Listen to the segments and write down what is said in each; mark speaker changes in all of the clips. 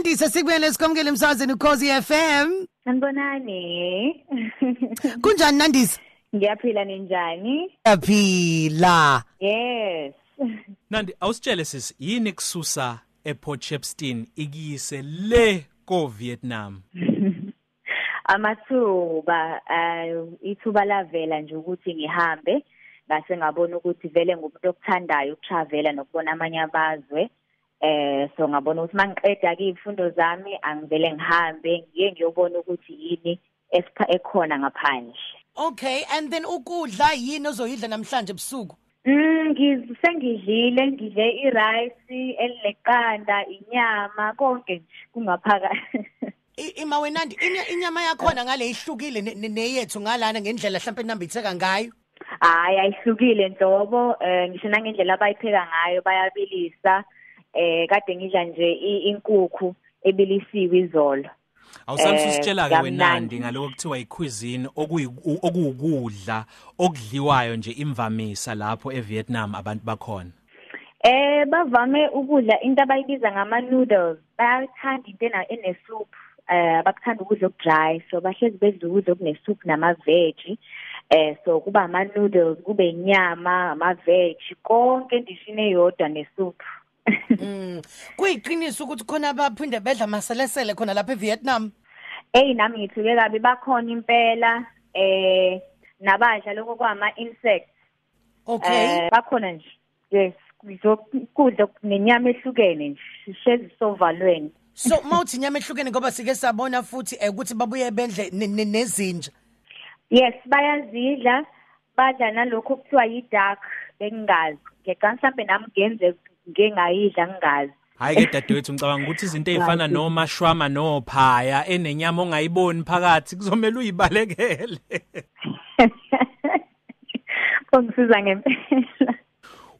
Speaker 1: Nandise sikubuyele sikomkele emsazweni ukhozi FM.
Speaker 2: Sanibonani.
Speaker 1: Kunjani Nandise?
Speaker 2: Ngiyaphila ninjani?
Speaker 1: Yaphila.
Speaker 2: Yes.
Speaker 3: Nandi awusitshele sis yini kususa ePort Shepstone ikiyise le ko Vietnam.
Speaker 2: Amathuba uh, ithuba lavela nje ukuthi ngihambe ngase ngabona ukuthi vele ngumuntu okuthandayo ukutravela nokubona amanye abazwe. Eh so ngabona ukuthi mangiqeda ke izifundo zami angivele ngihambe ngiye ngiyobona ukuthi yini esipha ekhona ngaphandle
Speaker 1: Okay and then ukudla yini ozoyidla namhlanje ebusuku?
Speaker 2: Mm ngisengidlile ngidle irice elileqanda inyama konke kungaphakathi
Speaker 1: Ima wenandi inyama yakhona ngale ihlukile neyethu ngalana ngendlela mhlawumbe enambitheka ngayo.
Speaker 2: Hayi ayihlukile ntobo eh ngisho nangendlela abayipheka ngayo bayabilisa eh kade ngidla nje inkukhu ebilisiwe izolo.
Speaker 3: Awusamse usitshela ke wenandi ngaloko kuthiwa icuisine okuyukudla okudliwayo nje imvamisa lapho eVietnam abantu bakhona?
Speaker 2: Eh bavame ukudla into abayibiza ngama noodles bayathanda into ena enesoup eh bakuthanda ukudla okudry so bahlezi bedla ukudla okunesoup nama veg eh so kuba ama noodles kube inyama ama veg konke endishini eyodwa nesoup.
Speaker 1: Mm. Kuyiqiniso ukuthi khona abaphinde bedla maselesele khona lapha eVietnam.
Speaker 2: Hey nami ngithuke kabi bakhona impela eh nabadla lokho kwama insects.
Speaker 1: Okay.
Speaker 2: Eh bakhona nje. Yes, ngizokudla nenyama ehlukene nje. Sihlezi sovalweni.
Speaker 1: So mawuthi inyama ehlukene ngoba sike sabona futhi ukuthi babuye bendle nezinja.
Speaker 2: Yes, bayazidla badla nalokho kuthiwa yi-duck bengazi. Ngecanga mhlambe nami ngenze ngike ngayidla ngingazi.
Speaker 3: Hayi ke dadewethu ngicabanga ukuthi izinto ezifana nomashwama nophaya enenyama ongayiboni phakathi kuzomela uyibalekele.
Speaker 2: Kungisiza ngempela.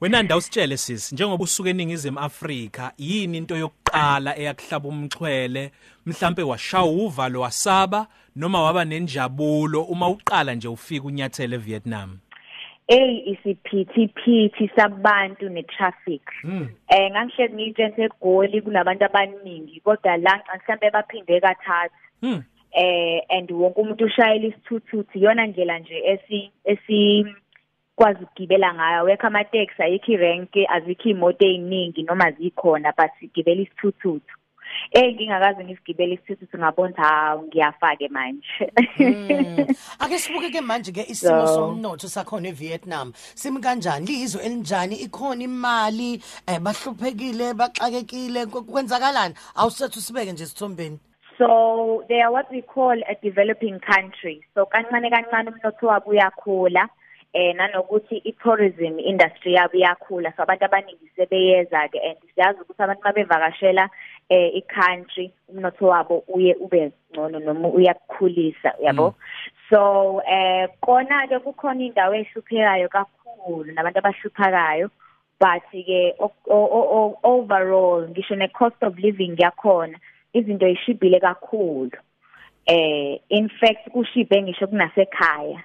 Speaker 3: Wena ndawusitshele sisi njengoba usuke eningizimu Afrika yini into yokuqala eyakuhlaba umxhwele? Mhlambe washaya uvalo wasaba noma waba nenjabulo uma uqala nje ufika unyathele eVietnam
Speaker 2: hey isiphithiphithi sabantu netraffic
Speaker 3: hmm.
Speaker 2: eh ngangihlezi ngiyitshenthe egoli kunabantu abaningi kodwa la mhlambe baphinde kathathu
Speaker 3: hmm.
Speaker 2: eh and wonke umuntu ushayela isithuthuthi iyona ndlela nje esi esi kwazi ukugibela ngayo wekho ama taxi ayikho irank azikho imoto eziningi noma zikhona but sigibela isithuthuthi Eh ngingakaze ngisigibele isithuthu ngabona hawu ngiyafake manje.
Speaker 1: Hmm. Ake sibuke ke manje ke isimo somnotho sakhona eVietnam. Simi kanjani? Lizwe elinjani? Ikhona imali, eh bahluphekile, baxakekile, kwenzakalani? Awusethu sibeke nje sithombeni.
Speaker 2: So they are what we call a developing country. So kancane kancane umnotho wabo uyakhula. eh nanokuthi i-tourism industry yabo iyakhula so abantu abaningi sebeyeza ke and siyazi ukuthi abantu mabevakashela eh i-country umnotho wabo uye ube ngcono noma uyakukhulisa yabo? So eh kona ke kukhona indawo ehluphekayo kakhulu nabantu abahluphakayo but ke overall ngisho ne cost of living yakhona izinto ishibhile kakhulu. Eh in fact kushibhe ngisho kunasekhaya.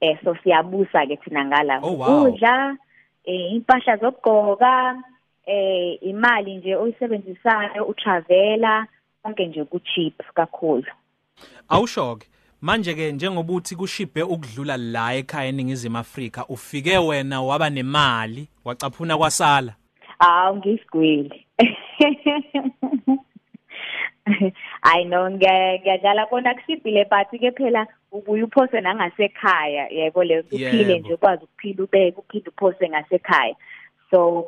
Speaker 2: Eh so siyabusa ke thina ngala.
Speaker 3: Ukudla
Speaker 2: eh impahla zokugqoka eh imali nje oyisebenzisayo utravela konke nje ku cheap kakhulu.
Speaker 3: Awushoke manje ke njengoba uthi kushibhe ukudlula la ekhaya eningizimu Afrika ufike wena waba nemali wacaphuna kwasala?
Speaker 2: Awu ngisigwili I know ngiyadlala kona kushibhile but ke phela ubuye uphose nangasekhaya yebo le uphile nje ukwazi ukuphila ubeke uphinde uphose ngasekhaya. So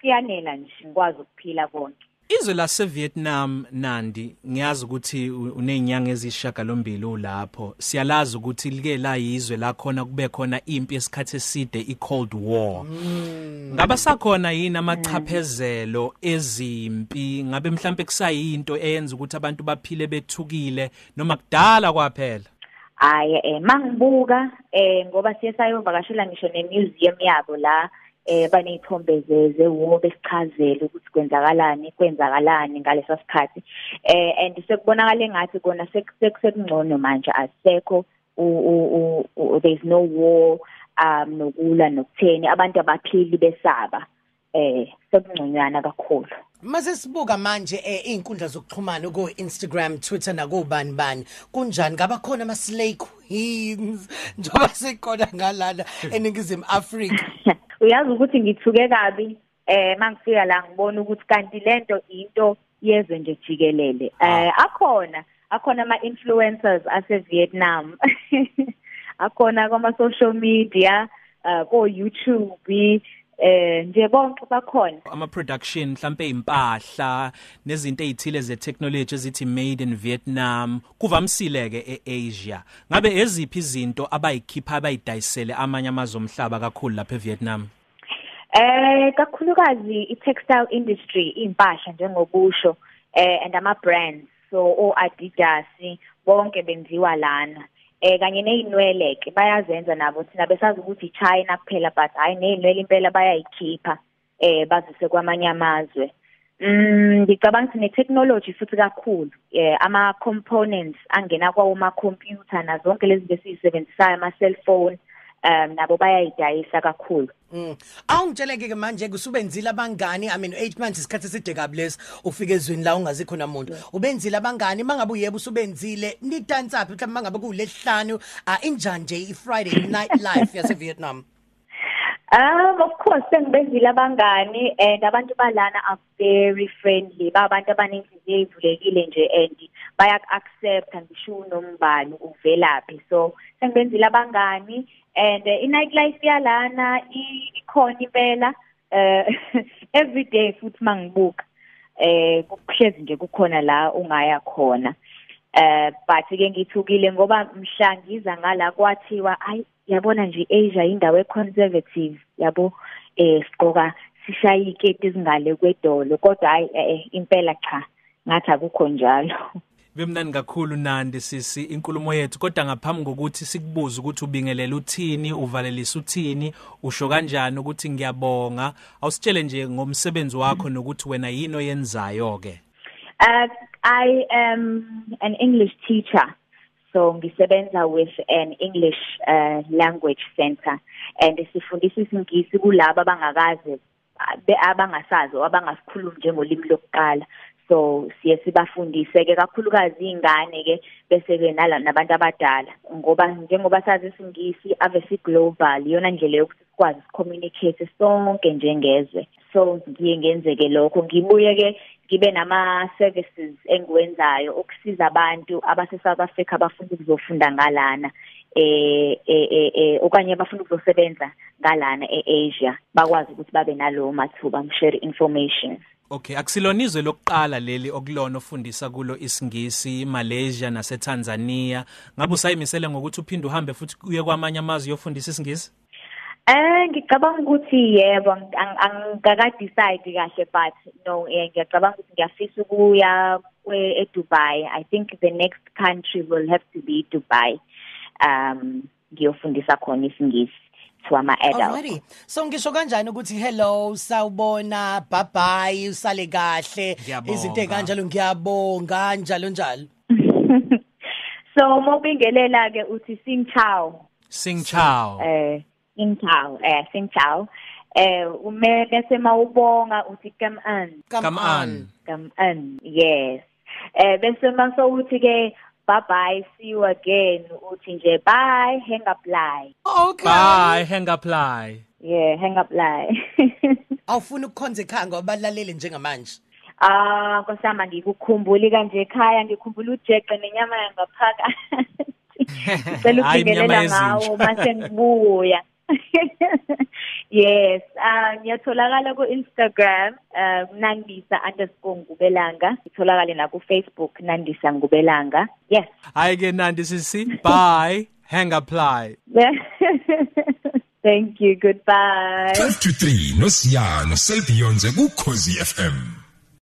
Speaker 2: kuyanela nje ngikwazi ukuphila konke.
Speaker 3: Izwe laseVietnam nandi ngiyazi ukuthi unezinyanga ezishagalombili ulapho. Siyalazi ukuthi like la yizwe la khona kube khona impi esikhathi eside iCold War. Ngaba sakhona yini amachaphezelo ezimpi? Ngabe mhlambe kusayinto eyenza ukuthi abantu baphile bethukile noma kudala kwaphela?
Speaker 2: Hayi eh mangibuka eh ngoba siye sayovakashela ngisho nemuseum yabo la eh banezithombe zewo besichazele ukuthi kwenzakalani kwenzakalani ngaleso sikhathi. Eh and sekubonakala engathi kona sekungcono manje asekho there is no war um nokulwa nokutheni abantu abaphili besaba. Eh sekungconyana kakhulu.
Speaker 1: Mase sibuka manje eh inkundla zokuxhumana ku Instagram, Twitter nakubani bani. Kunjani? Ngaba khona ama slay queens? Njoba sikhona ngalana eningizimu Africa.
Speaker 2: Uyazi ukuthi ngithuke kabi eh mangifika la ngibona ukuthi kanti lento into yezwe nje jikelele. Eh akhona akhona ama influencers ase Vietnam. akhona kuma social media, uh ko YouTube eh nje bonke bakhona.
Speaker 3: Ama production mhlambe impahla nezinto ezithile ze technology ezithi made in Vietnam kuvamsile ke eAsia. Ngabe eziphi izinto abayikhipha abayidayisele amanye amazwe omhlaba kakhulu lapha eVietnam?
Speaker 2: Eh kakhulukazi i-textile industry impahla njengobusho eh and ama brands so o Adidas bonke benziwa lana. Eh kanye nezinwele ke bayazenza nabo thina besazi ukuthi China kuphela but hayi nezinwele impela bayayikhipha eh bazise kwamanye amazwe. Mm ngicabanga ukuthi netechnology futhi kakhulu eh ama components angena kwawo ma computer na zonke lezi besizisebenzisayo ama cellphone um nabo bayayidayisa kakhulu
Speaker 1: Mm. Awungitsheleke ke manje kusubenzile abangani I mean 8 months isikhathi eside kables ufike ezweni la ungazi khona umuntu. Ubenzile abangani mangabe uyebo usubenzile nidansa phi mhlawumbe mangabe kulesihlanu injani nje i Friday night life yase Vietnam.
Speaker 2: Um of course sengibenzile abangani and abantu balana are very friendly. Babantu abanenhliziyo ezivulekile nje and bayak accept ngisho nombani uvelaphi so sengibenzile abangani and uh, i-night life yalana ikhona impela uh, every day futhi mangibuka eh kuhlezi nje kukhona la ungaya khona. Eh but ke ngithukile ngoba mhla ngiza ngala kwathiwa ayi yabona nje Asia indawo econservative yabo eh siqoka sishaya iketi ezingale kwedolo kodwa hayi eh, impela cha ngathi akukho njalo.
Speaker 3: Bemnani kakhulu nandi sisi inkulumo yethu. Kodwa ngaphambi kokuthi sikubuze ukuthi ubingelela uthini uvalelisa uthini usho kanjani ukuthi ngiyabonga. Awusitshele nje ngomsebenzi wakho nokuthi wena yini oyenzayo ke
Speaker 2: uh, I am an English teacher. So ngisebenza with an English uh, language center. And sifundisa isingisi kulabo abangakaze abangasazi abangasikhulumi njengolimi lokuqala. So siye sibafundise ke kakhulukazi izingane ke bese ke nabantu abadala. Ngoba njengoba sazi isingisi ave si global iyona ndlela yokuthi sikwazi communicate sonke njengezwe. So ngiye ngenzeke lokho. Ngibuye ke ngibe nama services engiwenzayo ukusiza abantu abase South Africa abafuna ukuzofunda ngalana eh eh eh okanye abafuna ukuzosebenza ngalana eAsia bakwazi ukuthi babe nalowo mathuba ngishare information.
Speaker 3: Okay, akusilonizwe lokuqala leli okulona ofundisa kulo isingisi Malaysia nase Tanzania. Ngabe usayimisele ngokuthi uphinde uhambe futhi uye kwamanye amazwe yofundisa isingisi?
Speaker 2: Eh ngicabanga ukuthi yebo angikaka decide kahle but no eh ngiyacabanga ukuthi ngiyafisa ukuya e Dubai. I think the next country will have to be Dubai. Um ngiyofundisa khona isingisi. To ama adults.
Speaker 1: Alrighty. So ngisho kanjani ukuthi hello sawubona bye bye usale kahle izinto ekanjalo ngiyabonga njalo njalo.
Speaker 2: So mobingelela ke uthi sing chao.
Speaker 3: Sing chao.
Speaker 2: Eh sing chao eh sing chao. Eh ume bese mawubonga uthi come on.
Speaker 3: Come on.
Speaker 2: Come on. Yes. Eh bese maso uthi ke bye bye see you again. Uthi nje bye. Hang up lie.
Speaker 1: Okay.
Speaker 3: Bye. Hang up lie.
Speaker 2: Yeah hang up lie.
Speaker 1: Awufuna ukukhonza ekhaya ngoba balalele njengamanje.
Speaker 2: Ah nkosama ngikukhumbuli kanje ekhaya. Ngikhumbula ujeqe nenyama yangaphaka ngicela ukubingelela ngawo mase ngibuya. yes uh ngiyatholakala ku Instagram uh nandisa_ngubelanga itholakala na ku Facebook nandisa ngubelanga. Yes.
Speaker 3: Hayi ke nandi sisi bye. Hang apply
Speaker 2: thank you goodbye.
Speaker 4: 12 to 3 nosiyano selbionze ku Khosi FM